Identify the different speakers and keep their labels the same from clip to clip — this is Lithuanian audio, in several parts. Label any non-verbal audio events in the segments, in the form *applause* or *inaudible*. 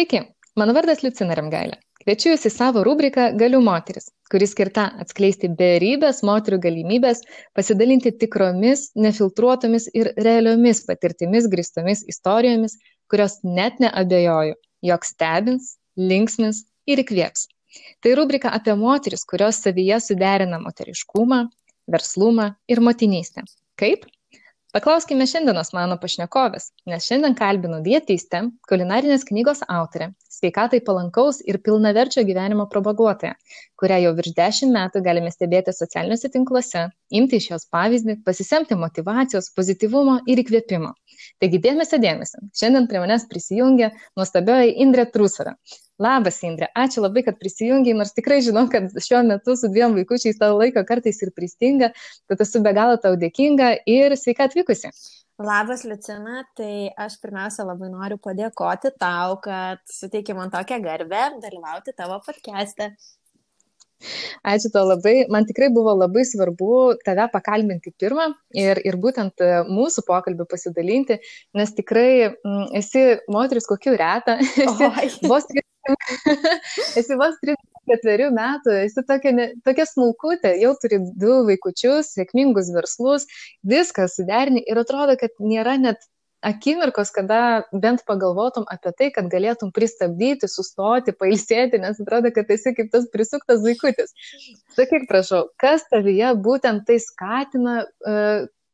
Speaker 1: Sveiki, mano vardas Liucina Remgailė. Kviečiu Jūs į savo rubriką Galiu moteris, kuri skirta atskleisti beribės moterių galimybės, pasidalinti tikromis, nefiltruotomis ir realiomis patirtimis grįstomis istorijomis, kurios net neabejoju, jog stebins, linksmins ir įkvėps. Tai rubrika apie moteris, kurios savyje suderina moteriškumą, verslumą ir motinystę. Kaip? Paklauskime šiandienos mano pašnekovės, nes šiandien kalbinu dietistę, kulinarinės knygos autorę, sveikatai palankaus ir pilnaverčio gyvenimo propaguotoją, kurią jau virš dešimt metų galime stebėti socialiniuose tinkluose, imti iš jos pavyzdį, pasisemti motivacijos, pozityvumo ir įkvėpimo. Taigi dėmesio dėmesio. Šiandien prie manęs prisijungia nuostabioji Indrė Trusara. Labas, Indrė, ačiū labai, kad prisijungiai, nors tikrai žinau, kad šiuo metu su dviem vaikučiais tavo laiko kartais ir pristinga, tad esu be galo tau dėkinga ir sveika atvykusi.
Speaker 2: Labas, Liucina, tai aš pirmiausia labai noriu padėkoti tau, kad suteikė man tokią garbę dalyvauti tavo podcast'e.
Speaker 1: Ačiū tau labai. Man tikrai buvo labai svarbu tave pakalbinti pirmą ir, ir būtent e, mūsų pokalbį pasidalinti, nes tikrai m, mm, esi moteris kokiu reta. *laughs* Esi vos, *laughs* esi vos 34 metų, esi tokia, ne, tokia smulkutė, jau turi du vaikučius, sėkmingus verslus, viską suderni ir atrodo, kad nėra net akimirkos, kada bent pagalvotum apie tai, kad galėtum pristabdyti, sustoti, pailsėti, nes atrodo, kad esi kaip tas prisuktas vaikutis. Sakyk, prašau, kas tavyje būtent tai skatina, e,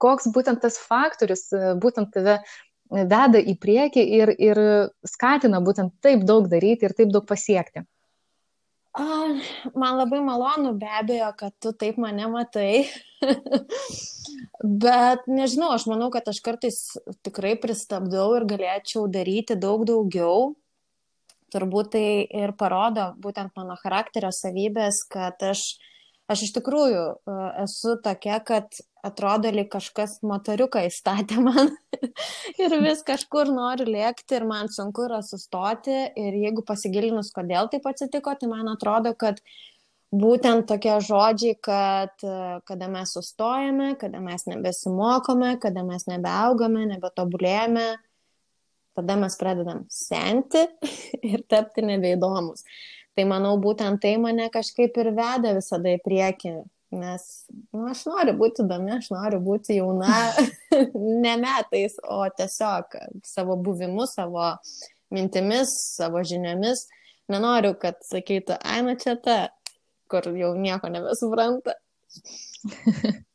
Speaker 1: koks būtent tas faktorius e, būtent tave veda į priekį ir, ir skatina būtent taip daug daryti ir taip daug pasiekti.
Speaker 2: Man labai malonu be abejo, kad tu taip mane matai. *laughs* Bet nežinau, aš manau, kad aš kartais tikrai pristabdau ir galėčiau daryti daug daugiau. Turbūt tai ir parodo būtent mano charakterio savybės, kad aš uh, aš iš tikrųjų e, esu tokia, kad atrodo, lyg kažkas motoriuką įstatė man *laughs* ir vis kažkur noriu lėkti ir man sunku yra sustoti ir jeigu pasigilinus, kodėl taip atsitiko, tai man atrodo, kad būtent tokie žodžiai, kad e, kada mes sustojame, kada mes nebesimokome, kada mes nebeaugame, nebetobulėjame, tada mes pradedam senti *laughs* ir tapti nebeįdomus. Tai manau, būtent tai mane kažkaip ir veda visada į priekį, nes nu, aš noriu būti įdomi, aš noriu būti jauna, *laughs* ne metais, o tiesiog savo buvimu, savo mintimis, savo žiniomis. Nenoriu, kad sakytų, ai, na čia ta, kur jau nieko nebesupranta. *laughs*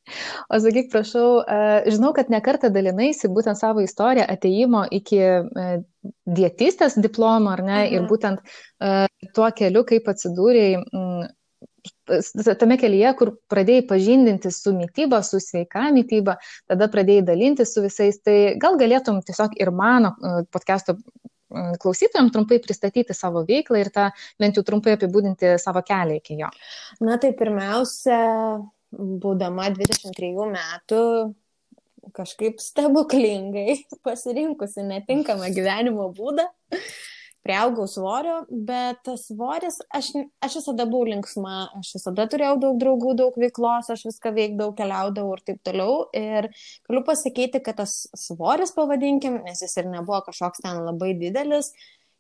Speaker 1: O sakyk, prašau, e, žinau, kad nekartą dalinaisi būtent savo istoriją ateimo iki e, dietistės diplomo, ar ne, mhm. ir būtent e, tuo keliu, kaip atsidūrėjai tame kelyje, kur pradėjai pažindinti su mytyba, su sveika mytyba, tada pradėjai dalinti su visais, tai gal galėtum tiesiog ir mano podcast'o klausytojams trumpai pristatyti savo veiklą ir tą bent jau trumpai apibūdinti savo kelią iki jo.
Speaker 2: Na tai pirmiausia, būdama 23 metų, kažkaip stebuklingai *laughs* pasirinkusi netinkamą gyvenimo būdą, prieaugau svorio, bet tas svoris, aš, aš visada buvau linksma, aš visada turėjau daug draugų, daug veiklos, aš viską veikdavau, keliaudavau ir taip toliau. Ir galiu pasakyti, kad tas svoris, pavadinkim, nes jis ir nebuvo kažkoks ten labai didelis,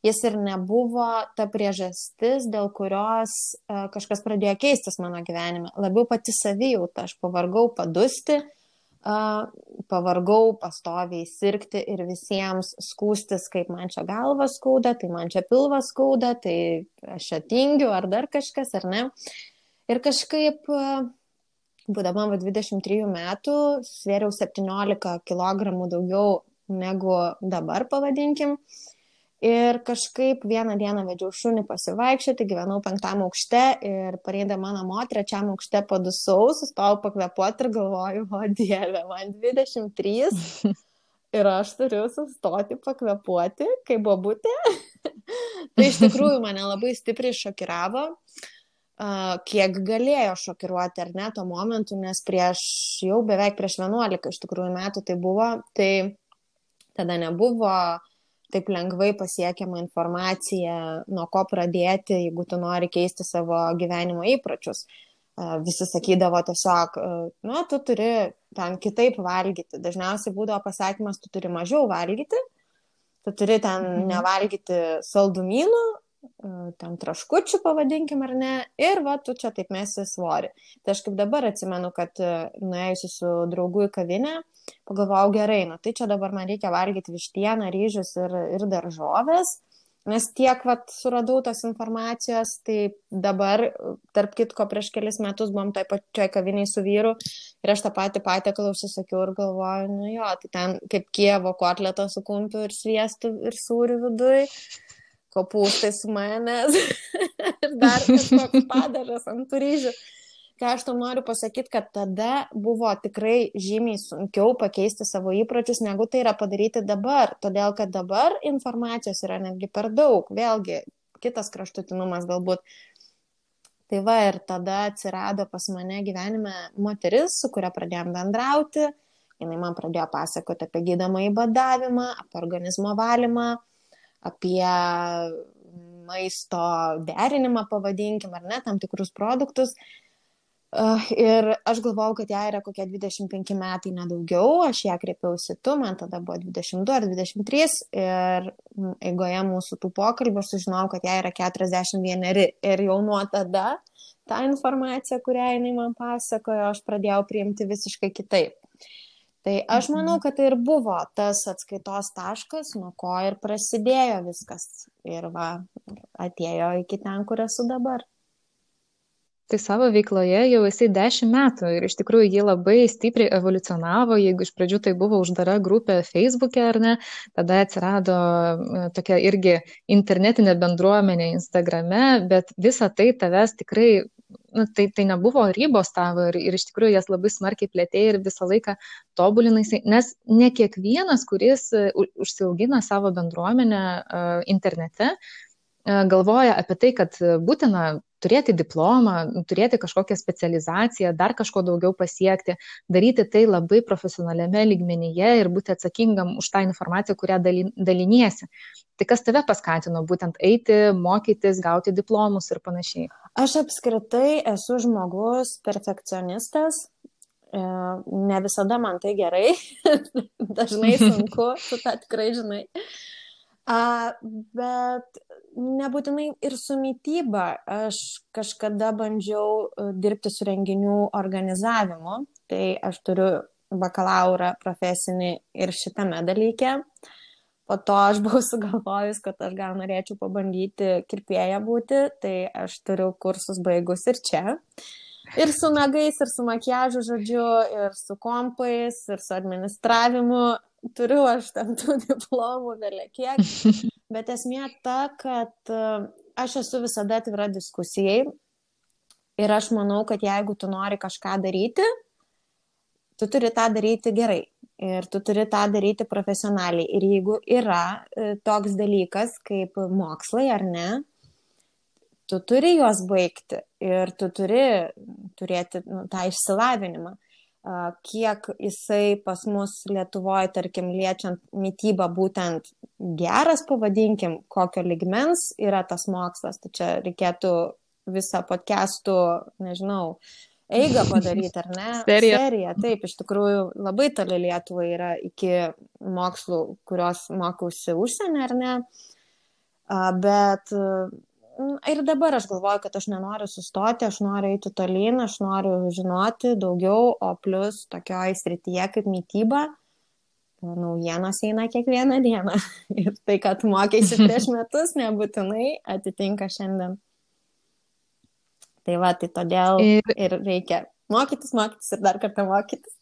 Speaker 2: jis ir nebuvo ta priežastis, dėl kurios uh, kažkas pradėjo keistis mano gyvenime. Labiau pati savijauta, aš pavargau padusti, uh, pavargau pastoviai sirgti ir visiems skūstis, kaip man čia galva skauda, tai man čia pilvas skauda, tai aš čia tingiu ar dar kažkas, ar ne. Ir kažkaip, uh, būdama 23 metų, svėriau 17 kg daugiau negu dabar, pavadinkim. Uh, Ir kažkaip vieną dieną vedžiau šunį pasivaikščioti, gyvenau penktam aukšte ir pareidama namo trečiam aukšte padusau, sustojau pakvepuoti ir galvoju, o dieve, man 23 *laughs* ir aš turiu sustoti pakvepuoti, kaip buvo būti. *laughs* tai iš tikrųjų mane labai stipriai šokiravo, kiek galėjo šokiruoti ar ne tuo momentu, nes prieš jau beveik prieš 11 iš tikrųjų metų tai buvo, tai tada nebuvo taip lengvai pasiekiama informacija, nuo ko pradėti, jeigu tu nori keisti savo gyvenimo įpročius. Visi sakydavo tiesiog, nu, tu turi ten kitaip valgyti. Dažniausiai būdavo pasakymas, tu turi mažiau valgyti tu turi ten mhm. nevalgyti saldumynų, tam traškučių, pavadinkim ar ne, ir va, tu čia taip mesi svorį. Tai aš kaip dabar atsimenu, kad nuėjusi su draugu į kavinę, pagalvojau gerai, nu tai čia dabar man reikia valgyti vištieną, ryžius ir, ir daržovės, nes tiek vat suradau tos informacijos, tai dabar, tarp kitko, prieš kelis metus buvom toj pačioj kaviniai su vyru ir aš tą patį patiekalą užsisakiau ir galvoju, nu jo, tai ten kaip kievo kotleto su kumpiu ir sviestu ir sūriu viduj kopūstai su manęs ir *laughs* dar kažkoks padaras ant ryžių. Ką aš tam noriu pasakyti, kad tada buvo tikrai žymiai sunkiau pakeisti savo įpročius, negu tai yra padaryti dabar. Todėl, kad dabar informacijos yra netgi per daug. Vėlgi, kitas kraštutinumas galbūt. Tai va ir tada atsirado pas mane gyvenime moteris, su kuria pradėjom bendrauti. Jis man pradėjo pasakoti apie gydomą įbadavimą, apie organizmo valymą, apie maisto derinimą, pavadinkim, ar ne, tam tikrus produktus. Ir aš galvojau, kad jai yra kokie 25 metai nedaugiau, aš ją kreipiausi tu, man tada buvo 22 ar 23 ir eigoje mūsų tų pokalbių sužinojau, kad jai yra 41 ir jau nuo tada tą informaciją, kurią jinai man pasakojo, aš pradėjau priimti visiškai kitaip. Tai aš manau, mhm. kad tai ir buvo tas atskaitos taškas, nuo ko ir prasidėjo viskas. Ir va, atėjo iki ten, kur esu dabar.
Speaker 1: Tai savo veikloje jau esi dešimt metų ir iš tikrųjų ji labai stipriai evoliucionavo, jeigu iš pradžių tai buvo uždara grupė Facebook'e ar ne, tada atsirado e, tokia irgi internetinė bendruomenė Instagrame, bet visa tai tavęs tikrai nu, tai, tai nebuvo ribos tavo ir, ir iš tikrųjų jas labai smarkiai plėtėjai ir visą laiką tobulinai, nes ne kiekvienas, kuris e, užsiaugina savo bendruomenę uh, internete, galvoja apie tai, kad būtina turėti diplomą, turėti kažkokią specializaciją, dar kažko daugiau pasiekti, daryti tai labai profesionaliame lygmenyje ir būti atsakingam už tą informaciją, kurią daliniesi. Tai kas tave paskatino būtent eiti, mokytis, gauti diplomus ir panašiai?
Speaker 2: Aš apskritai esu žmogus perfekcionistas, e, ne visada man tai gerai, *laughs* dažnai sunku, tu tą tikrai žinai. A, bet nebūtinai ir su mytyba. Aš kažkada bandžiau e, dirbti su renginių organizavimu, tai aš turiu bakalaurą profesinį ir šitame dalyke. Po to aš buvau *laughs* sugalvojus, kad aš gal norėčiau pabandyti kirpėją būti, tai aš turiu kursus baigus ir čia. Ir su nagais, ir su makiažu, žodžiu, ir su kompais, ir su administravimu turiu aš ten tų *laughs* diplomų vėliau kiek, *laughs* bet esmė ta, kad e, aš esu visada atvira diskusijai. Ir aš manau, kad jeigu tu nori kažką daryti, tu turi tą daryti gerai. Ir tu turi tą daryti profesionaliai. Ir jeigu yra e, toks dalykas kaip mokslai ar ne, tu turi juos baigti. Ir tu turi turėti nu, tą išsilavinimą kiek jisai pas mus Lietuvoje, tarkim, liečiant mytybą būtent geras, pavadinkim, kokio ligmens yra tas mokslas. Tai čia reikėtų visą podcastų, nežinau, eigą padaryti, ar ne? *laughs*
Speaker 1: Serija.
Speaker 2: Serija. Taip, iš tikrųjų labai toli Lietuvai yra iki mokslų, kurios mokiausi užsienį, ar ne? Bet ir dabar aš galvoju, kad aš nenoriu sustoti, aš noriu eiti tolyn, aš noriu žinoti daugiau, o plus tokioj srityje kaip mytyba, naujienos eina kiekvieną dieną. *laughs* Ir tai, kad mokėsi *laughs* prieš metus, nebūtinai atitinka šiandien. Tai va, tai todėl ir, ir reikia mokytis, mokytis ir dar kartą mokytis.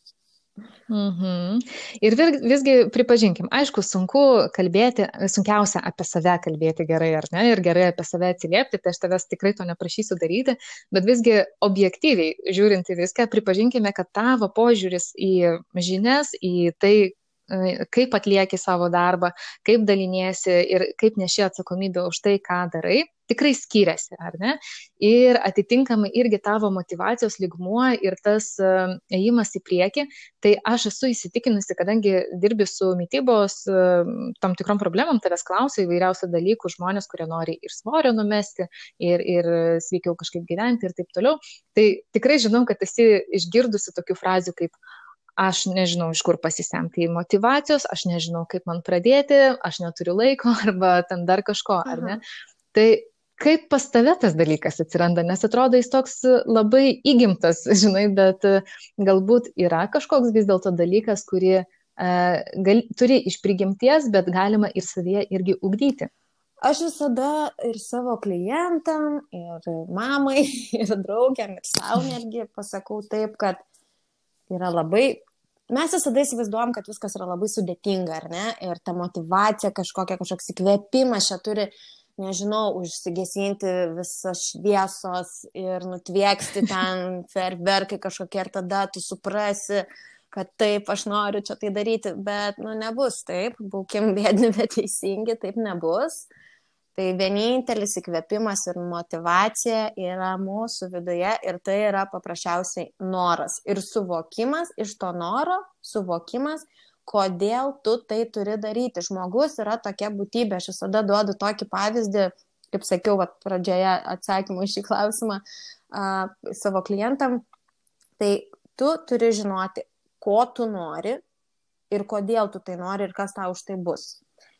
Speaker 1: Mhm. Ir visgi pripažinkim, aišku, sunku kalbėti, sunkiausia apie save kalbėti gerai ar ne, ir gerai apie save atsiliepti, tai aš tavęs tikrai to neprašysiu daryti, bet visgi objektyviai žiūrint į viską, pripažinkime, kad tavo požiūris į žinias, į tai, kaip atlieki savo darbą, kaip daliniesi ir kaip neši atsakomybę už tai, ką darai, tikrai skiriasi, ar ne? Ir atitinkamai irgi tavo motivacijos ligmuo ir tas e, ėjimas į priekį, tai aš esu įsitikinusi, kadangi dirbi su mytybos e, tam tikrom problemom, tavęs klausia įvairiausių dalykų žmonės, kurie nori ir svorio numesti, ir, ir sveikiau kažkaip gyventi ir taip toliau. Tai tikrai žinau, kad esi išgirdusi tokių frazių kaip aš nežinau, iš kur pasisemti motivacijos, aš nežinau, kaip man pradėti, aš neturiu laiko *laughs* arba ten dar kažko, ar ne? Aha. Tai kaip pas tave tas dalykas atsiranda, nes atrodo jis toks labai įgimtas, *laughs* žinai, bet galbūt yra kažkoks vis dėlto dalykas, kurį e, gal, turi iš prigimties, bet galima ir savyje irgi ugdyti.
Speaker 2: Aš visada ir savo klientam, ir mamai, *laughs* ir draugiam, ir savo netgi pasakau taip, kad yra labai mes visada įsivaizduojam, kad viskas yra labai sudėtinga, ar ne? Ir ta motivacija kažkokia, kažkoks įkvėpimas čia turi, nežinau, užsigesinti visas šviesos ir nutvieksti ten *laughs* ferverkai kažkokie ir tada tu suprasi, kad taip, aš noriu čia tai daryti, bet, nu, nebus taip, būkim bėdini, bet teisingi, taip nebus. Tai vienintelis įkvėpimas ir motivacija yra mūsų viduje ir tai yra paprasčiausiai noras ir suvokimas iš to noro, suvokimas, kodėl tu tai turi daryti. Žmogus yra tokia būtybė, aš visada duodu tokį pavyzdį, kaip sakiau, vat, pradžioje atsakymų iš šį klausimą a, savo klientam. Tai tu turi žinoti, ko tu nori ir kodėl tu tai nori ir kas tau už tai bus.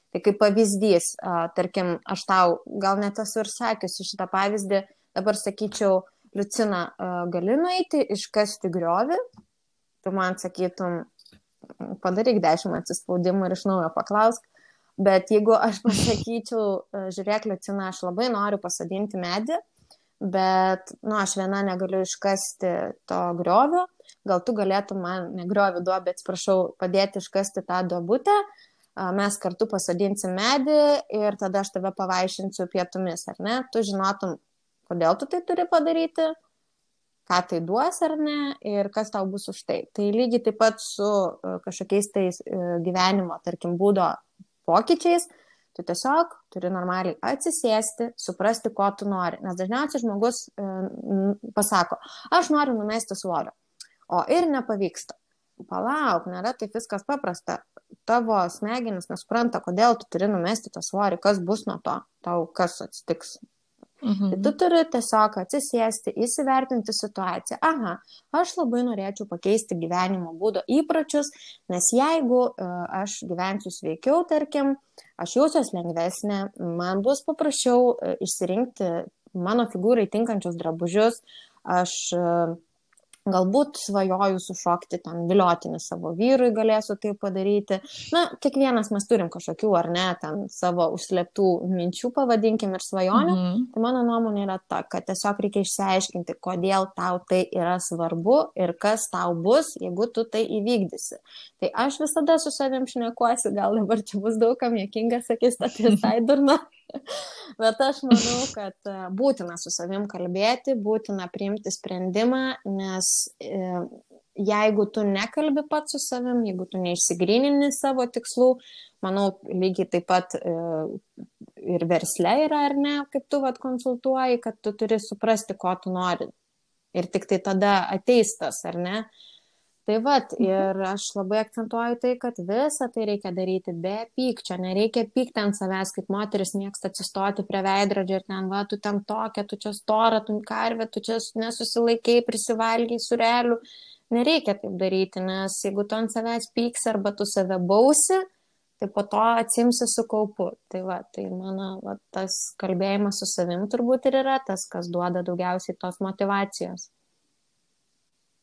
Speaker 2: Tai kaip pavyzdys, tarkim, aš tau gal net esu ir sakiusi šitą pavyzdį, dabar sakyčiau, Lucina, gali nueiti iškasti griovį, tu man sakytum, padaryk dešimt atsispaudimų ir iš naujo paklausk, bet jeigu aš *laughs* pasakyčiau, žiūrėk, Lucina, aš labai noriu pasadinti medį, bet, nu, aš viena negaliu iškasti to griovio, gal tu galėtum man, ne griovį duobę, atsiprašau, padėti iškasti tą duobutę, mes kartu pasodinsim medį ir tada aš tave pavaišinsiu pietumis, ar ne? Tu žinotum, kodėl tu tai turi padaryti, ką tai duos ar ne ir kas tau bus už tai. Tai lygiai taip pat su kažkokiais tais gyvenimo, tarkim, būdo pokyčiais, tu tiesiog turi normaliai atsisėsti, suprasti, ko tu nori. Nes dažniausiai žmogus pasako, aš noriu numesti svorio, o ir nepavyksta. Palauk, nėra taip viskas paprasta tavo smegenys nesupranta, kodėl tu turi numesti tą svorį, kas bus nuo to, tau kas atsitiks. Mhm. Tai tu turi tiesiog atsisėsti, įsivertinti situaciją. Aha, aš labai norėčiau pakeisti gyvenimo būdo įpročius, nes jeigu uh, aš gyvensiu sveikiau, tarkim, aš jausiuos lengvesnė, man bus paprasčiau uh, išsirinkti mano figūrai tinkančius drabužius, aš uh, galbūt svajoju sušokti ten viliotinį savo vyrui, galėsiu tai padaryti. Na, kiekvienas mes turim kažkokių ar ne, ten savo užslėptų minčių, pavadinkim, ir svajonių. Mm -hmm. Tai mano nuomonė yra ta, kad tiesiog reikia išsiaiškinti, kodėl tau tai yra svarbu ir kas tau bus, jeigu tu tai įvykdysi. Tai aš visada su savim šnekuosi, gal dabar čia bus daugam jokinga, sakys, tai visai *laughs* durna. Bet aš manau, kad e, būtina su savim kalbėti, būtina priimti sprendimą, nes e, jeigu tu nekalbi pats su savim, jeigu tu neišsigrynini savo tikslų, manau, lygiai taip pat e, ir versle yra, ar ne, kaip tu vat konsultuoji, kad tu turi suprasti, ko tu nori. Ir tik tai tada ateis tas, ar ne? Tai vad, mhm. ir aš labai akcentuoju tai, kad visą tai reikia daryti be pykčio, nereikia pykti ant savęs, kaip moteris mėgsta atsistoti prie veidrodžio ir ten, va, tu ten tokia, tu čia stora, tu karvė, tu čia nesusilaikiai, prisivalgiai surelių. Nereikia taip daryti, nes jeigu tu ant savęs pyks arba tu save bausi, tai po to atsimsi su kaupu. Tai va, tai mano va, tas kalbėjimas su savim turbūt ir yra tas, kas duoda daugiausiai tos motivacijos.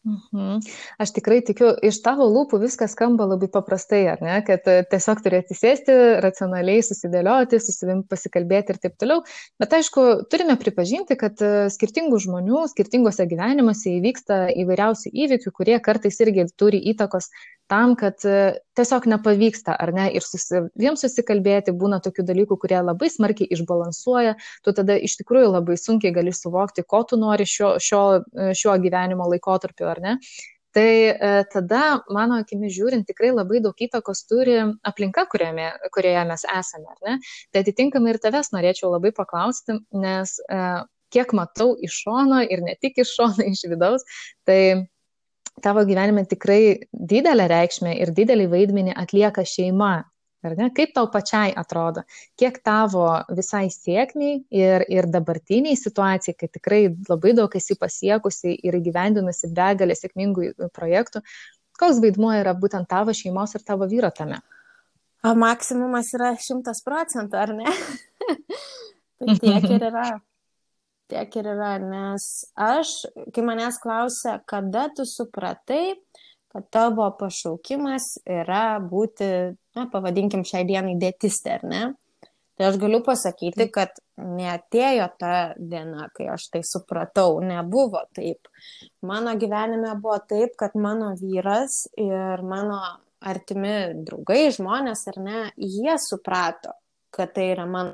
Speaker 1: Mhm. Aš tikrai tikiu, iš tavo lūpų viskas skamba labai paprastai, ar ne, kad e, tiesiog turi atsisėsti, racionaliai susidėlioti, su savim pasikalbėti ir taip toliau. Bet aišku, turime pripažinti, kad e, skirtingų žmonių, skirtingose gyvenimuose įvyksta įvairiausių įvykių, kurie kartais irgi turi įtakos tam, kad e, tiesiog nepavyksta, ar ne, ir su savim susikalbėti, būna tokių dalykų, kurie labai smarkiai išbalansuoja, tu tada iš tikrųjų labai sunkiai gali suvokti, ko tu nori šio, šio, šio gyvenimo laikotarpiu, ar ne. Tai e, tada, mano akimi žiūrint, tikrai labai daug įtakos turi aplinka, kurioje, kurioje mes esame, ar ne. Tai atitinkamai ir tavęs norėčiau labai paklausti, nes e, kiek matau iš šono ir ne tik iš šono, *laughs* iš vidaus, tai tavo gyvenime tikrai didelę reikšmę ir didelį vaidmenį atlieka šeima. Kaip tau pačiai atrodo, kiek tavo visai sėkmiai ir, ir dabartiniai situacijai, kai tikrai labai daug esi pasiekusi ir įgyvendinusi begalę sėkmingų projektų, koks vaidmuo yra būtent tavo šeimos ir tavo vyro tame?
Speaker 2: O maksimumas yra šimtas procentų, ar ne? *laughs* tai tiek ir *laughs* yra. Tiek ir yra, nes aš, kai manęs klausia, kada tu supratai, kad tavo pašaukimas yra būti, na, pavadinkim šiai dienai dėtistė, ar ne? Tai aš galiu pasakyti, kad neatėjo ta diena, kai aš tai supratau, nebuvo taip. Mano gyvenime buvo taip, kad mano vyras ir mano artimi draugai, žmonės ar ne, jie suprato, kad tai yra mano.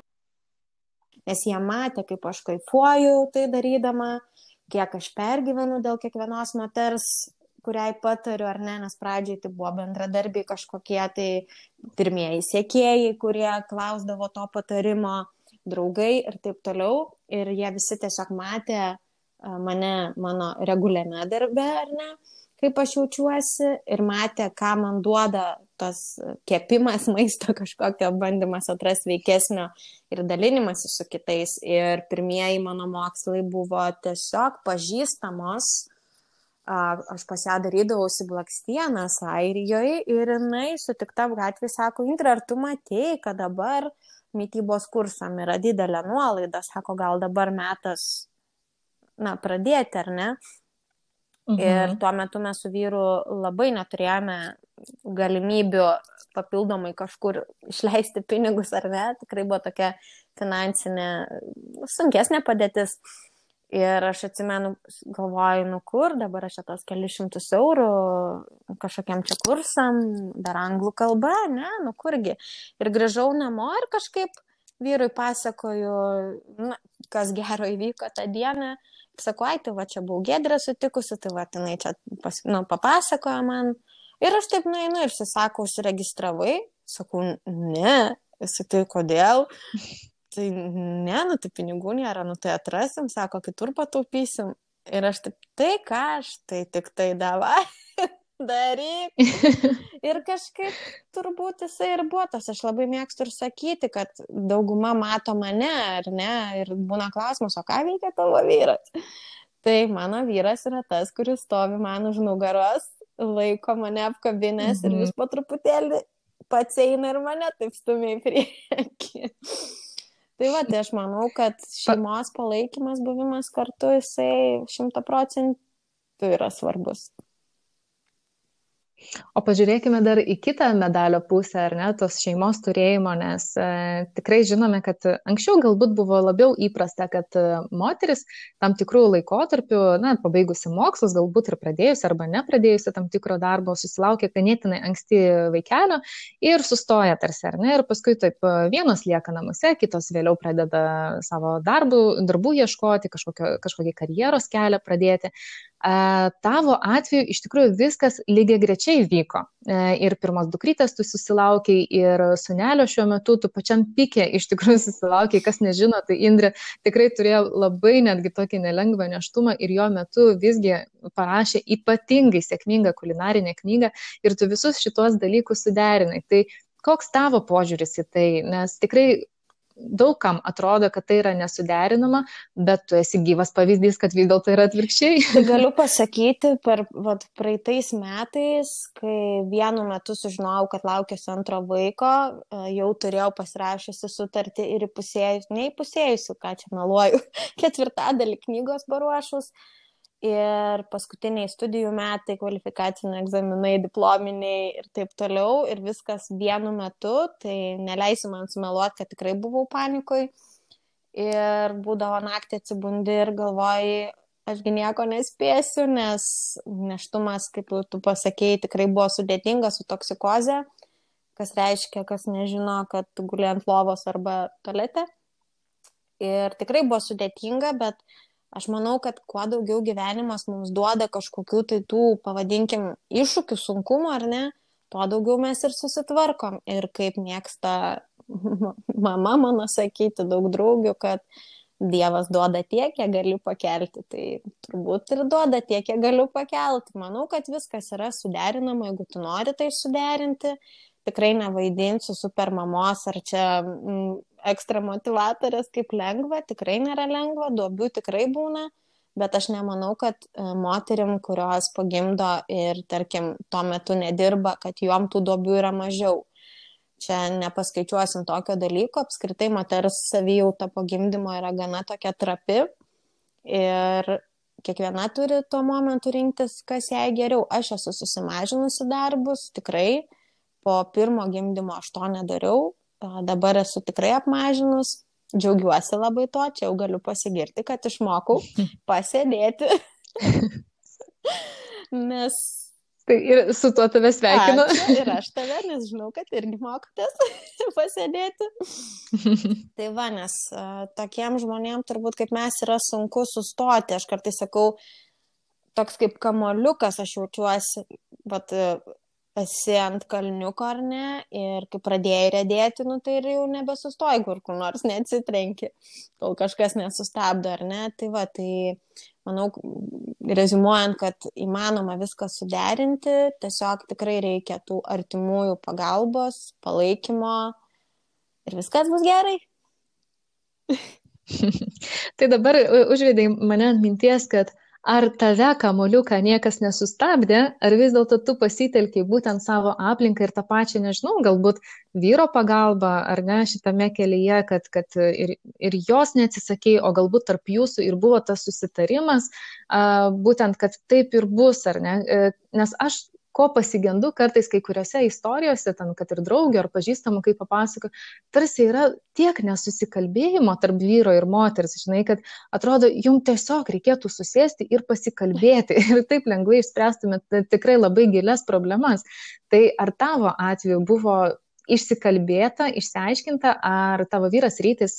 Speaker 2: Nes jie matė, kaip aš kaifuoju tai darydama, kiek aš pergyvenu dėl kiekvienos moters, kuriai patariu ar ne, nes pradžiai tai buvo bendradarbiai kažkokie tai pirmieji sėkėjai, kurie klausdavo to patarimo, draugai ir taip toliau. Ir jie visi tiesiog matė mane mano reguliame darbe, ar ne, kaip aš jaučiuosi ir matė, ką man duoda tas kepimas *laughs* maisto kažkokio bandymas atrasti veikesnio ir dalinimas su kitais. Ir pirmieji mano mokslai buvo tiesiog pažįstamos aš pas ją darydavausi blakstienas Airijoje ir jinai sutiktam gatvį sako, Intra, ar tu matėjai, kad dabar mytybos kursam yra didelė nuolaida, sako, gal dabar metas, na, pradėti, ar ne? Mhm. Ir tuo metu mes su vyru labai neturėjome galimybių papildomai kažkur išleisti pinigus, ar ne? Tikrai buvo tokia finansinė, sunkesnė padėtis. Ir aš atsimenu, galvoju, nu kur, dabar aš tos kelius šimtus eurų kažkokiam čia kursam, dar anglų kalba, ne, nu kurgi. Ir grįžau namo ir kažkaip vyrui pasakoju, na, kas gero įvyko tą dieną. Sakau, ai, tai va čia buvau gedrė sutikusi, tai va, jinai čia pas, nu, papasakojo man. Ir aš taip nueinu ir susakau, užsiregistravai. Sakau, ne, esi tai kodėl tai ne, nu tai pinigų nėra, nu tai atrasim, sako, kitur pataupysim. Ir aš taip, tai ką aš, tai tik tai davai, *laughs* daryk. *laughs* Ir kažkaip turbūt jisai ir buvo tas, aš labai mėgstu ir sakyti, kad dauguma mato mane, ar ne, ir būna klausimas, o ką veikia tavo vyras. Tai mano vyras yra tas, kuris stovi man už nugaros, laiko mane apkabinės mhm. ir vis po truputėlį pats eina ir mane taip stumia į priekį. Tai va, tai aš manau, kad šeimos palaikymas, buvimas kartu, jisai šimta procentų yra svarbus.
Speaker 1: O pažiūrėkime dar į kitą medalio pusę, ar ne, tos šeimos turėjimo, nes e, tikrai žinome, kad anksčiau galbūt buvo labiau įprasta, kad e, moteris tam tikrų laikotarpių, na, pabaigusi mokslus, galbūt ir pradėjusi arba nepradėjusi tam tikro darbo, susilaukia ganėtinai anksti vaikelio ir sustoja tarsi, ar ne, ir paskui taip e, vienos lieka namuose, kitos vėliau pradeda savo darbų, darbų ieškoti, kažkokio, kažkokį karjeros kelią pradėti tavo atveju iš tikrųjų viskas lygiai grečiai vyko. E, ir pirmas dukrytės tu susilaukiai, ir sunelio šiuo metu tu pačiam pikė iš tikrųjų susilaukiai, kas nežino, tai Indrė tikrai turėjo labai netgi tokį nelengvą neštumą ir jo metu visgi parašė ypatingai sėkmingą kulinarinę knygą ir tu visus šitos dalykus suderinai. Tai koks tavo požiūris į tai, nes tikrai daugam atrodo, kad tai yra nesuderinama, bet tu esi gyvas pavyzdys, kad vis dėlto yra atvirkščiai.
Speaker 2: Tai galiu pasakyti, per vat, praeitais metais, kai vienu metu sužinojau, kad laukėsi antro vaiko, e, jau turėjau pasirašysi sutartį ir įpusėjus, neįpusėjusi, ką čia meluoju, *laughs* ketvirtadalį knygos paruošus ir paskutiniai studijų metai, kvalifikaciniai egzaminai, diplominiai ir taip toliau, ir viskas vienu metu, tai neleisiu man sumeluoti, kad tikrai buvau panikoj. Ir būdavo naktį atsibundi ir galvoji, ašgi nieko nespėsiu, nes neštumas, kaip tu pasakėjai, tikrai buvo sudėtingas su toksikoze, kas reiškia, kas nežino, kad guli ant lovos arba tolete. Ir tikrai buvo sudėtinga, bet Aš manau, kad kuo daugiau gyvenimas mums duoda kažkokių tai tų, pavadinkim, iššūkių, sunkumų ar ne, tuo daugiau mes ir susitvarkom. Ir kaip mėgsta *laughs* mama mano sakyti, daug draugių, kad Dievas duoda tiek, kiek galiu pakelti. Tai turbūt ir duoda tiek, kiek galiu pakelti. Manau, kad viskas yra suderinama, jeigu tu nori tai suderinti. Tikrai nevaidinsiu super mamos ar čia ekstra motivatorės kaip lengva, tikrai nėra lengva, duobių tikrai būna, bet aš nemanau, kad e, moterim, kurios pagimdo ir, tarkim, tuo metu nedirba, kad juom tų duobių yra mažiau. Čia nepaskaičiuosim tokio dalyko, apskritai moters savijauta po gimdymo yra gana tokia trapi ir kiekviena turi tuo momentu rinktis, kas jai geriau. Aš esu susimažinusi darbus, tikrai, po pirmo gimdymo aš to nedariau, dabar esu tikrai apmažinus, džiaugiuosi labai to, čia jau galiu pasigirti, kad išmokau *laughs* pasėdėti. *laughs* Nes.
Speaker 1: Tai ir su tuo tave sveikinu.
Speaker 2: Ačiū, ir aš tave, nes žinau, kad irgi mokotės *laughs* pasėdėti. tai va, nes uh, tokiem žmonėm turbūt kaip mes yra sunku sustoti. Aš kartais sakau, toks kaip kamoliukas aš jaučiuosi, bet uh, esi ant kalniuko ar ne, ir kai pradėjai redėti, nu tai ir jau nebesustoji, kur kur nors neatsitrenki, kol kažkas nesustabdo ar ne. Tai va, tai manau, rezumuojant, kad įmanoma viską suderinti, tiesiog tikrai reikia tų artimųjų pagalbos, palaikymo ir viskas bus gerai. *laughs*
Speaker 1: tai dabar užvedai mane ant minties, kad ar tave kamoliuką niekas nesustabdė, ar vis dėlto tu pasitelkiai būtent savo aplinką ir tą pačią, nežinau, galbūt vyro pagalbą ar ne šitame kelyje, kad, kad ir, ir jos neatsisakėjai, o galbūt tarp jūsų ir buvo tas susitarimas, būtent, kad taip ir bus, ar ne? E, nes aš ko pasigendu kartais kai kuriuose istorijose, ten, kad ir draugio ar pažįstamų, kaip papasako, tarsi yra tiek nesusikalbėjimo tarp vyro ir moters, žinai, kad atrodo, jums tiesiog reikėtų susėsti ir pasikalbėti *laughs* ir taip lengvai išspręstumėt tikrai labai gilias problemas. Tai ar tavo atveju buvo išsikalbėta, išsiaiškinta, ar tavo vyras rytis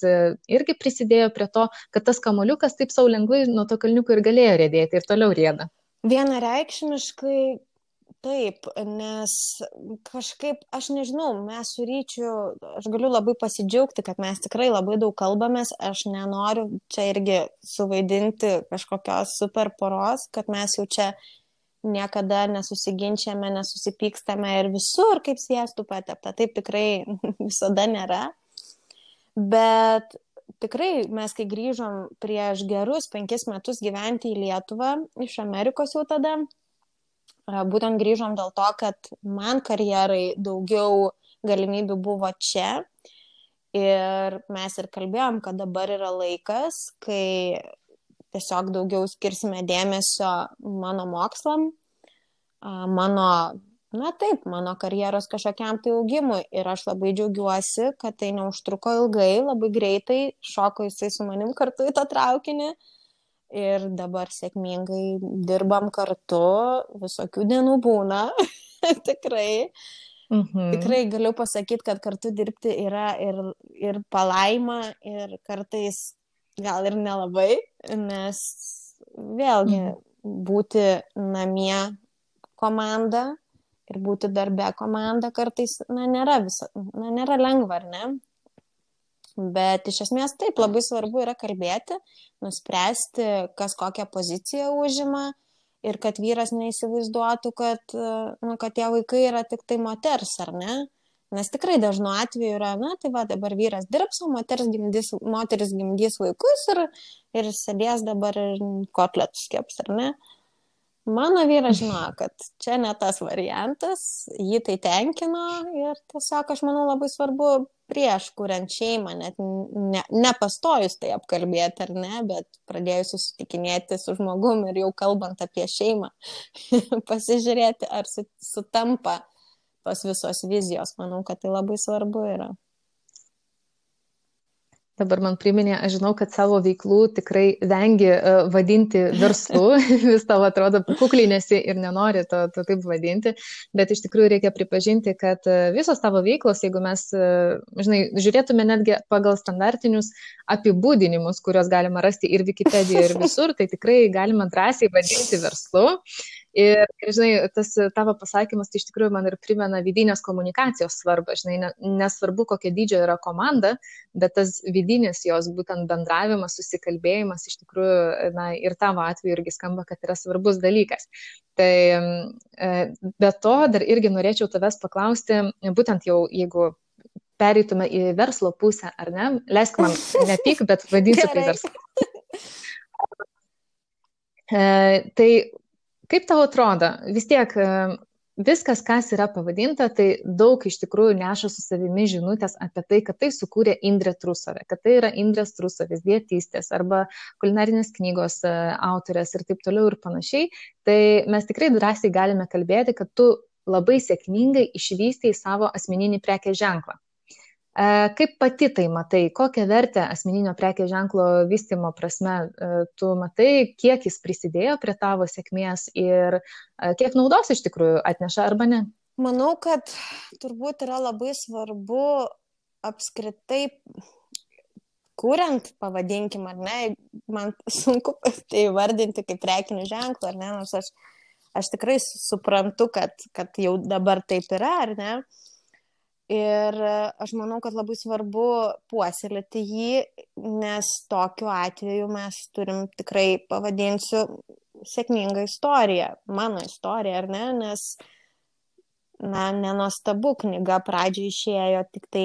Speaker 1: irgi prisidėjo prie to, kad tas kamoliukas taip savo lengvai nuo to kalniuko ir galėjo rėdėti ir toliau rėda.
Speaker 2: Vienareikšmiškai Taip, nes kažkaip, aš nežinau, mes su ryčiu, aš galiu labai pasidžiaugti, kad mes tikrai labai daug kalbamės, aš nenoriu čia irgi suvaidinti kažkokios super poros, kad mes jau čia niekada nesusiginčiame, nesusipykstame ir visur kaip sviestų patepta. Taip tikrai *laughs* visada nėra. Bet tikrai mes, kai grįžom prieš gerus penkis metus gyventi į Lietuvą iš Amerikos jau tada, būtent grįžom dėl to, kad man karjerai daugiau galimybių buvo čia. Ir mes ir kalbėjom, kad dabar yra laikas, kai tiesiog daugiau skirsime dėmesio mano mokslam, mano, na taip, mano karjeros kažkokiam tai augimui. Ir aš labai džiaugiuosi, kad tai neužtruko ilgai, labai greitai šoko jisai su manim kartu į tą traukinį. Uh, ir dabar sėkmingai dirbam kartu, visokių dienų būna, *laughs* tikrai. Mhm. Tikrai galiu pasakyti, kad kartu dirbti yra ir, ir palaima, ir kartais gal ir nelabai, nes vėlgi mhm. būti namie komanda ir būti darbe komanda kartais, na, nėra, visa, na, nėra lengva, ar ne? Bet iš esmės taip, labai svarbu yra kalbėti, nuspręsti, kas kokią poziciją užima ir kad vyras neįsivaizduotų, kad, nu, kad tie vaikai yra tik tai moters, ar ne? Nes tikrai dažnu atveju yra, na, tai va, dabar vyras dirbs, o moteris gimdys, moteris gimdys vaikus ir, ir sėdės dabar ir kotletus keps, ar ne? Mano vyras žino, kad čia ne tas variantas, jį tai tenkino ir tiesiog aš manau labai svarbu prieš kuriant šeimą, net ne, nepastojus tai apkalbėti ar ne, bet pradėjus susitikinėti su žmogum ir jau kalbant apie šeimą, *laughs* pasižiūrėti, ar sutampa tos visos vizijos. Manau, kad tai labai svarbu yra.
Speaker 1: Dabar man priminė, aš žinau, kad savo veiklų tikrai vengi uh, vadinti verslu, *laughs* vis tavo atrodo kukliai nesi ir nenori to, to taip vadinti, bet iš tikrųjų reikia pripažinti, kad uh, visos tavo veiklos, jeigu mes, uh, žinai, žiūrėtume netgi pagal standartinius apibūdinimus, kuriuos galima rasti ir Wikipedijoje, ir visur, tai tikrai galima drąsiai vadinti verslu. Ir, ir, žinai, tas tavo pasakymas tai iš tikrųjų man ir primena vidinės komunikacijos svarbą. Žinai, ne, nesvarbu, kokia dydžio yra komanda, bet tas vidinis jos būtent bendravimas, susikalbėjimas iš tikrųjų, na, ir tavo atveju irgi skamba, kad yra svarbus dalykas. Tai e, be to dar irgi norėčiau tavęs paklausti, būtent jau jeigu pereitume į verslo pusę, ar ne? Leisk man, *laughs* nepyk, bet vadinsiu tai verslo. Tai kaip tau atrodo, vis tiek viskas, kas yra pavadinta, tai daug iš tikrųjų neša su savimi žinutės apie tai, kad tai sukūrė Indrė Trusovė, kad tai yra Indrės Trusovės dietystės arba kulinarinės knygos e, autorės ir taip toliau ir panašiai. Tai mes tikrai drąsiai galime kalbėti, kad tu labai sėkmingai išvystėjai savo asmeninį prekės ženklą. E, kaip pati tai matai, kokią vertę asmeninio prekės ženklo vystimo prasme e, tu matai, kiek jis prisidėjo prie tavo sėkmės ir e, kiek naudos iš tikrųjų atneša arba ne?
Speaker 2: Manau, kad turbūt yra labai svarbu apskritai, kuriant, pavadinkim, ar ne, man sunku *laughs* tai vardinti kaip prekinį ženklą, ar ne, nors aš, aš tikrai suprantu, kad, kad jau dabar taip yra, ar ne. Uh, Ir aš manau, kad labai svarbu puoselėti jį, nes tokiu atveju mes turim tikrai, pavadinsiu, sėkmingą istoriją, mano istoriją, ar ne, nes, na, nenostabu, knyga pradžioje išėjo, tik tai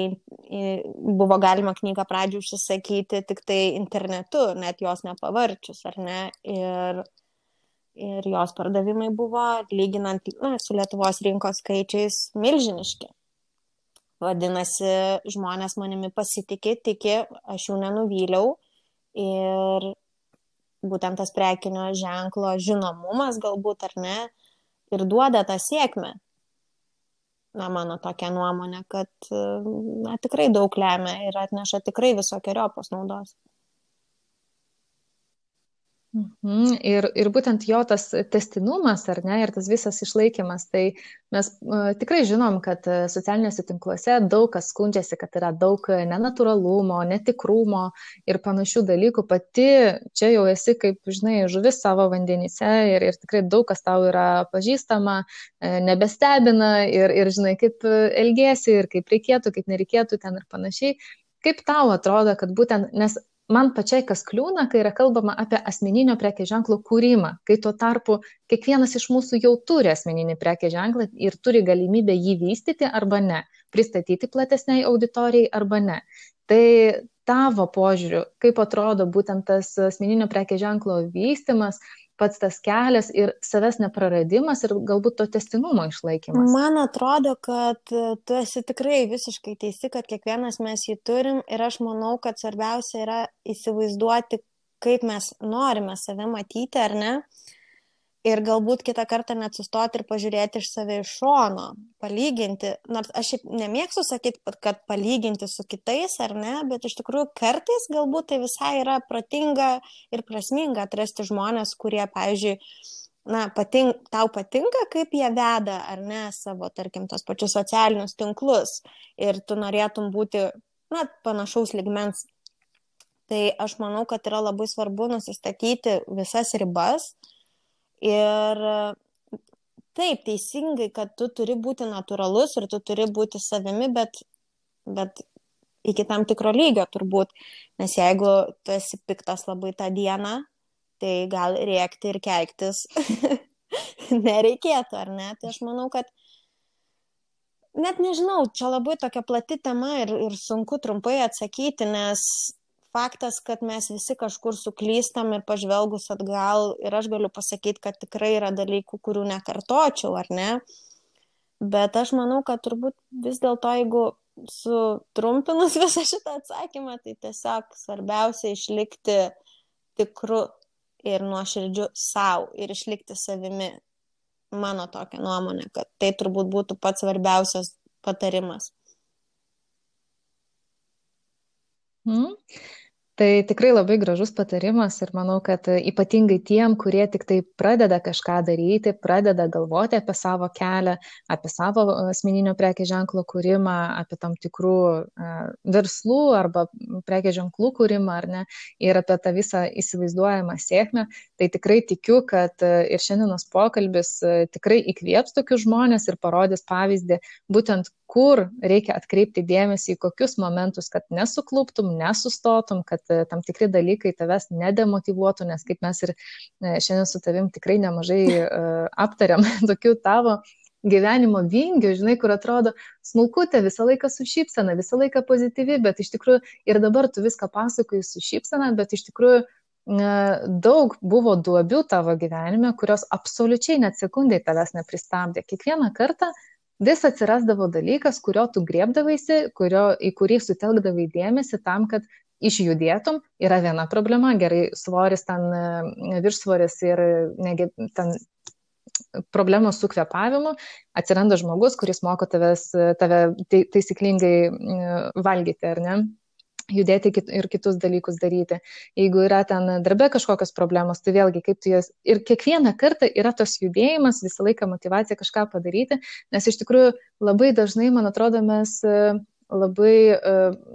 Speaker 2: buvo galima knygą pradžioje užsisakyti tik tai internetu, net jos nepavarčius, ar ne, ir, ir jos pardavimai buvo, lyginant na, su Lietuvos rinkos skaičiais, milžiniški. Vadinasi, žmonės manimi pasitikė, tiki, aš jų nenuvyliau ir būtent tas prekinio ženklo žinomumas galbūt ar ne ir duoda tą sėkmę. Na, mano tokia nuomonė, kad na, tikrai daug lemia ir atneša tikrai visokiojopos naudos.
Speaker 1: Mhm. Ir, ir būtent jo tas testinumas, ar ne, ir tas visas išlaikymas, tai mes uh, tikrai žinom, kad uh, socialiniuose tinkluose daug kas skundžiasi, kad yra daug nenatūralumo, netikrumo ir panašių dalykų. Pati čia jau esi, kaip žinai, žuvis savo vandenyse ir, ir tikrai daug kas tau yra pažįstama, nebestebina ir, ir žinai, kaip elgesi ir kaip reikėtų, kaip nereikėtų ten ir panašiai. Kaip tau atrodo, kad būtent, nes man pačiai kas kliūna, kai yra kalbama apie asmeninio prekės ženklo kūrimą, kai tuo tarpu kiekvienas iš mūsų jau turi asmeninį prekės ženklą ir turi galimybę jį vystyti arba ne, pristatyti platesniai auditorijai arba ne. Tai tavo požiūriu, kaip atrodo būtent tas asmeninio prekės ženklo vystimas, pats tas kelias ir savęs nepraradimas ir galbūt to testinumo išlaikymas.
Speaker 2: Man atrodo, kad tu esi tikrai visiškai teisi, kad kiekvienas mes jį turim ir aš manau, kad svarbiausia yra įsivaizduoti, kaip mes norime save matyti ar ne. Uh, ir galbūt kitą kartą net sustoti ir pažiūrėti iš save iš šono, palyginti, nors aš šiaip nemėgstu sakyti, kad palyginti su kitais ar ne, bet iš tikrųjų kartais galbūt tai visai yra protinga ir prasminga atrasti žmonės, kurie, pavyzdžiui, na, patink, tau patinka, kaip jie veda ar ne savo, tarkim, tos pačius socialinius tinklus ir tu norėtum būti, na, panašaus ligmens. Tai aš manau, kad yra labai svarbu nusistatyti visas ribas, Ir taip, teisingai, kad tu turi būti natūralus ir tu turi būti savimi, bet, bet iki tam tikro lygio turbūt. Nes jeigu tu esi piktas labai tą dieną, tai gal rėkti ir keiktis *laughs* nereikėtų, ar ne? Tai aš manau, kad net nežinau, čia labai tokia plati tema ir, ir sunku trumpai atsakyti, nes faktas, kad mes visi kažkur suklystam ir pažvelgus atgal ir aš galiu pasakyti, kad tikrai yra dalykų, kurių nekartočiau, ar ne? Bet aš manau, kad turbūt vis dėlto, jeigu sutrumpinus *laughs* visą šitą atsakymą, tai tiesiog svarbiausia išlikti tikru ir nuoširdžiu savo ir išlikti savimi. Mano tokia nuomonė, kad tai turbūt būtų pats svarbiausias patarimas.
Speaker 1: Mm. Tai tikrai labai gražus patarimas ir manau, kad ypatingai tiem, kurie tik tai pradeda kažką daryti, pradeda galvoti apie savo kelią, apie savo asmeninio prekės ženklo kūrimą, apie tam tikrų verslų arba prekės ženklų kūrimą, ar ne, ir apie tą visą įsivaizduojamą sėkmę, tai tikrai tikiu, kad ir šiandienos pokalbis tikrai įkvėps tokius žmonės ir parodys pavyzdį būtent kur reikia atkreipti dėmesį į kokius momentus, kad nesukluptum, nesustotum, kad e, tam tikri dalykai tavęs nedemotivuotų, nes kaip mes ir e, šiandien su tavim tikrai nemažai e, aptariam *laughs* tokių tavo gyvenimo vingių, žinai, kur atrodo smulkutė, visą laiką su šypsena, visą laiką pozityvi, bet iš tikrųjų ir dabar tu viską pasakoji su šypsena, bet iš tikrųjų daug buvo duobių tavo gyvenime, kurios absoliučiai net sekundai tavęs nepristabdė. Kiekvieną kartą vis atsirasdavo dalykas, kurio tu griebdavaisi, kurio, į kurį sutelkdavai dėmesį tam, kad išjudėtum, yra viena problema, gerai, svoris ten, viršsvoris ir negi, ten problemos su kvepavimu, atsiranda žmogus, kuris moko tavęs, tave taisyklingai valgyti, ar ne? Judėti ir kitus dalykus daryti. Jeigu yra ten darbe kažkokios problemos, tai vėlgi kaip tu jas. Ir kiekvieną kartą yra tos judėjimas, visą laiką motivacija kažką padaryti, nes iš tikrųjų labai dažnai, man atrodo, mes labai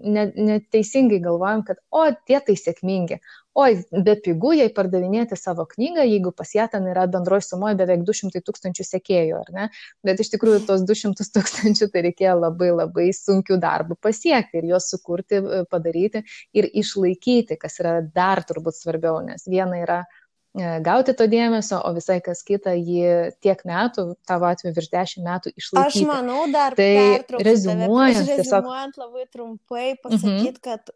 Speaker 1: neteisingai galvojam, kad, o, tie tai sėkmingi, oi, be pigų jai pardavinėti savo knygą, jeigu pas ją ten yra bendroji sumoje beveik 200 tūkstančių sekėjų, ar ne? Bet iš tikrųjų tos 200 tūkstančių tai reikėjo labai labai sunkių darbų pasiekti ir juos sukurti, e, padaryti ir išlaikyti, kas yra dar turbūt svarbiau, nes viena yra e, gauti to dėmesio, o visai kas kita jį tiek metų, tavo atveju virš dešimt metų išlaikyti.
Speaker 2: Aš manau, dar
Speaker 1: tai rezumuojant,
Speaker 2: tiesiog... rezumuojant labai trumpai pasakyti, mhm. kad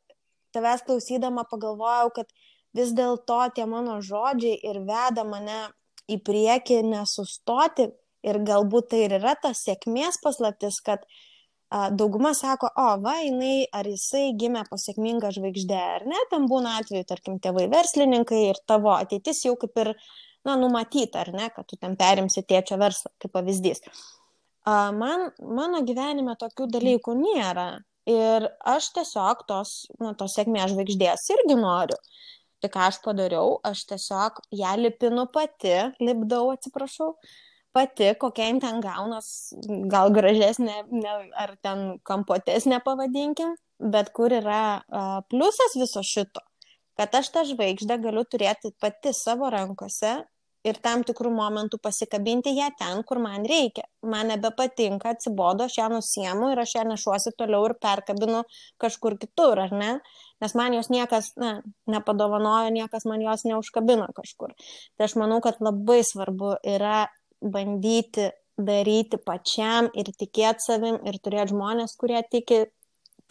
Speaker 2: tavęs klausydama pagalvojau, kad vis dėlto tie mano žodžiai ir veda mane į priekį nesustoti ir galbūt tai ir yra ta sėkmės paslaptis, kad a, dauguma sako, o, va, jinai ar jisai gimė po sėkmingą žvaigždę, ar ne, ten būna atveju, tarkim, tėvai verslininkai ir tavo ateitis jau kaip ir, na, numatyta, ar ne, kad tu ten perimsi tėčio verslą, kaip pavyzdys. Man, mano gyvenime tokių dalykų nėra. Ir aš tiesiog tos, nu, tos sėkmės žvaigždės irgi noriu. Tai ką aš padariau, aš tiesiog ją lipinu pati, lipdau, atsiprašau, pati, kokia jin ten gaunas, gal gražesnė, ne, ar ten kampotesnė pavadinkim, bet kur yra uh, pliusas viso šito, kad aš tą žvaigždę galiu turėti pati savo rankose ir tam tikrų momentų pasikabinti ją ten, kur man reikia. Man nebepatinka, atsibodo, aš ją nusiemu ir aš ją nešuosi toliau ir perkabinu kažkur kitur, ar ne? Nes man jos niekas na, nepadovanojo, niekas man jos neužkabino kažkur. Tai aš manau, kad labai svarbu yra bandyti daryti pačiam ir tikėti savim ir turėti žmonės, kurie tiki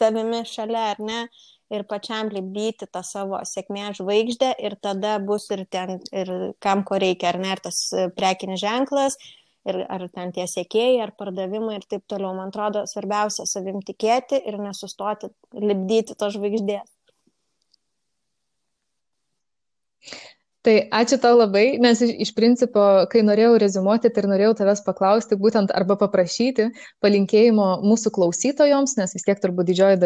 Speaker 2: tavimi šalia, ar ne? ir pačiam lipdyti tą savo sėkmės žvaigždę ir tada bus ir ten, ir kam ko reikia, ar ne, ar tas e, prekinis ženklas, ir ar ten tie sėkėjai, ar pardavimai ir taip toliau. Man atrodo, svarbiausia savim tikėti ir nesustoti lipdyti to žvaigždės.
Speaker 1: Tai ačiū tau labai, nes iš, iš principo, kai norėjau rezumuoti, tai ir norėjau tavęs paklausti, būtent arba paprašyti palinkėjimo mūsų klausytojoms, nes vis tiek turbūt didžioji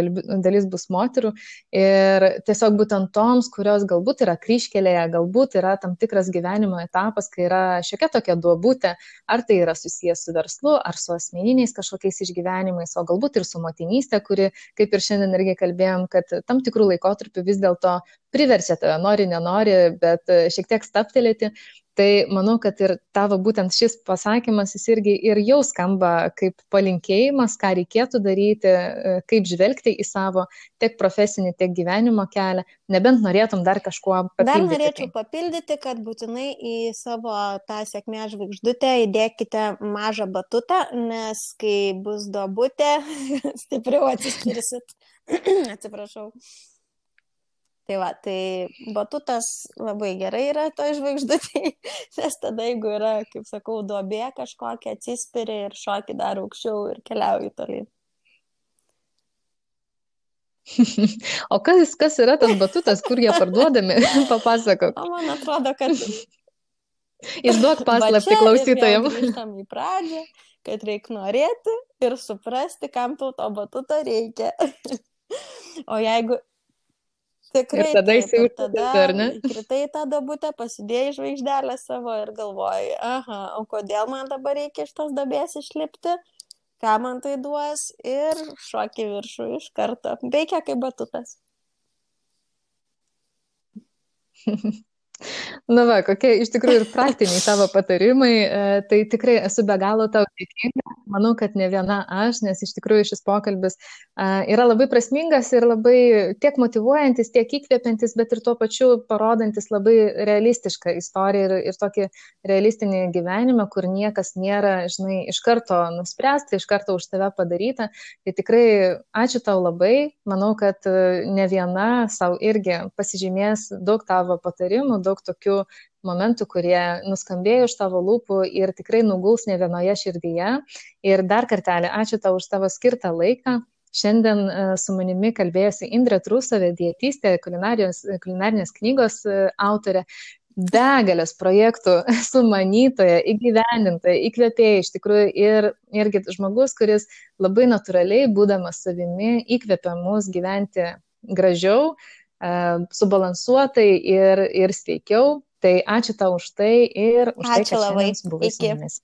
Speaker 1: dalis bus moterų. Ir tiesiog būtent toms, kurios galbūt yra kryškelėje, galbūt yra tam tikras gyvenimo etapas, kai yra šiokia tokia duobutė, ar tai yra susijęs su verslu, ar su asmeniniais kažkokiais išgyvenimais, o galbūt ir su motinystė, kuri, kaip ir šiandien irgi kalbėjom, kad tam tikrų laikotarpių vis dėlto priverčia tave, nori, nenori, bet e, šiek tiek staptelėti. Tai manau, kad ir tavo būtent šis pasakymas, jis irgi ir jau skamba kaip palinkėjimas, ką reikėtų daryti, e, kaip žvelgti į savo tiek profesinį, tiek gyvenimo kelią, nebent norėtum dar kažkuo papildyti.
Speaker 2: Dar norėčiau papildyti, kad būtinai į savo tą sėkmę žvaigždutę įdėkite mažą batutą, nes kai bus duobutė, *laughs* stipriau atsispirsit. *clears throat* Atsiprašau. Tai va, tai batutas labai gerai yra to žvaigždutė, *laughs* nes tada jeigu yra, kaip sakau, duobė kažkokia, atsispiri ir šoki dar aukščiau ir keliauji tolyn. *laughs*
Speaker 1: O kas, kas yra tas batutas, kur jie parduodami? *laughs* Papasakok.
Speaker 2: O man atrodo, kad...
Speaker 1: Išduok paslapti klausytojams.
Speaker 2: Grįžtam į pradžią, kad reikia norėti ir suprasti, kam tau to batuto reikia. O jeigu Tikrai.
Speaker 1: Ir tada įsijauti, ar ne?
Speaker 2: Kritai tą dabutę, pasidėjai žvaigždelę savo ir galvoji, aha, o kodėl man dabar reikia iš tos dabės išlipti, ką man tai duos ir šokį viršų iš karto. Veikia kaip batutas. *laughs*
Speaker 1: Na va, kokie iš tikrųjų ir praktiniai tavo patarimai, e, tai tikrai esu be galo tau dėkinga. Manau, kad ne viena aš, nes iš tikrųjų šis pokalbis e, yra labai prasmingas ir labai tiek motivuojantis, tiek įkvepiantis, bet ir tuo pačiu parodantis labai realistišką istoriją ir, ir tokį realistinį gyvenimą, kur niekas nėra, žinai, iš karto nuspręsta, iš karto už tave padaryta. Tai tikrai ačiū tau labai. Manau, kad e, ne viena savo irgi pasižymės daug tavo patarimų, daug tokių momentų, kurie nuskambėjo iš tavo lūpų ir tikrai nuguls ne vienoje širdyje. Ir dar kartelį ačiū tau už tavo skirtą laiką. Šiandien e, su manimi kalbėjosi Indrė Trusavė, dietystė, kulinarinės knygos e, autorė begalės projektų *laughs* sumanytoja, įgyvendintoja, įkvėpėja iš tikrųjų ir irgi žmogus, kuris labai natūraliai, būdamas savimi, įkvėpia mus gyventi gražiau, subalansuotai ir, ir sveikiau. Tai ačiū tau už tai ir už
Speaker 2: ačiū
Speaker 1: tai, kad
Speaker 2: labai. Iki.
Speaker 1: mumis.